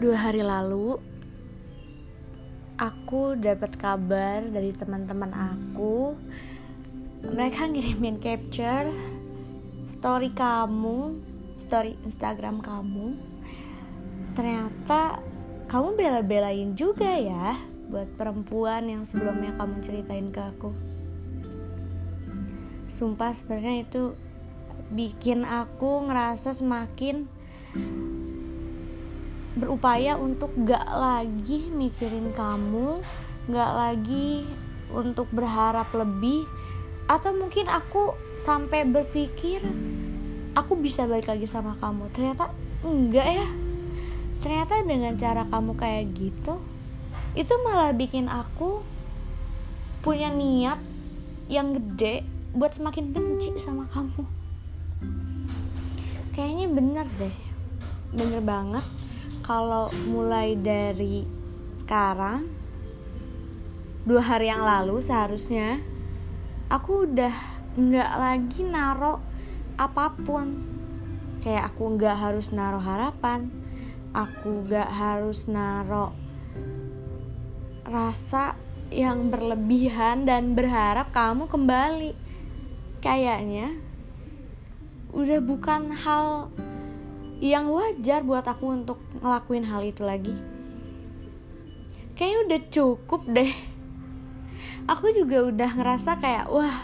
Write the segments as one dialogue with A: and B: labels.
A: Dua hari lalu, aku dapat kabar dari teman-teman aku. Mereka ngirimin capture story kamu, story Instagram kamu. Ternyata kamu bela-belain juga ya buat perempuan yang sebelumnya kamu ceritain ke aku. Sumpah sebenarnya itu bikin aku ngerasa semakin berupaya untuk gak lagi mikirin kamu, gak lagi untuk berharap lebih, atau mungkin aku sampai berpikir aku bisa balik lagi sama kamu. Ternyata enggak ya. Ternyata dengan cara kamu kayak gitu, itu malah bikin aku punya niat yang gede buat semakin benci sama kamu. Kayaknya bener deh, bener banget kalau mulai dari sekarang dua hari yang lalu seharusnya aku udah nggak lagi naro apa pun. Kayak aku nggak harus naro harapan aku nggak harus naro rasa yang berlebihan dan berharap kamu kembali. Kayaknya udah bukan hal yang wajar buat aku untuk ngelakuin hal itu lagi. Kayaknya udah cukup deh. Aku juga udah ngerasa kayak wah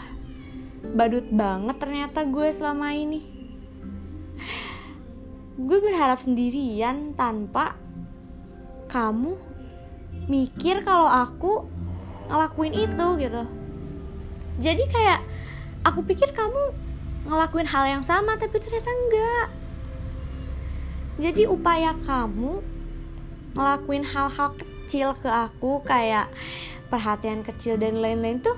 A: badut banget ternyata gue selama ini. Gue berharap sendirian tanpa kamu mikir kalau aku ngelakuin itu gitu. Jadi kayak aku pikir kamu ngelakuin hal yang sama tapi ternyata enggak jadi upaya kamu ngelakuin hal-hal kecil ke aku kayak perhatian kecil dan lain-lain tuh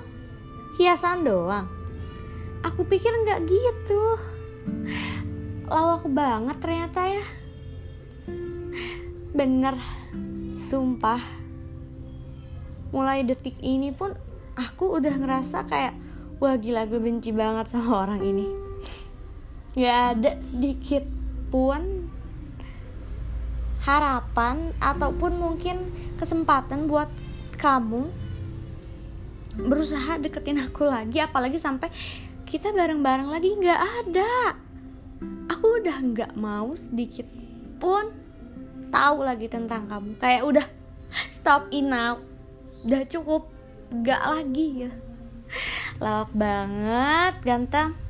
A: hiasan doang. Aku pikir nggak gitu. Lawak banget ternyata ya. Bener sumpah. Mulai detik ini pun aku udah ngerasa kayak wah gila gue benci banget sama orang ini. Gak ada sedikit pun harapan ataupun mungkin kesempatan buat kamu berusaha deketin aku lagi apalagi sampai kita bareng-bareng lagi nggak ada. Aku udah nggak mau sedikit pun tahu lagi tentang kamu. Kayak udah stop enough udah cukup nggak lagi ya. Lawak banget ganteng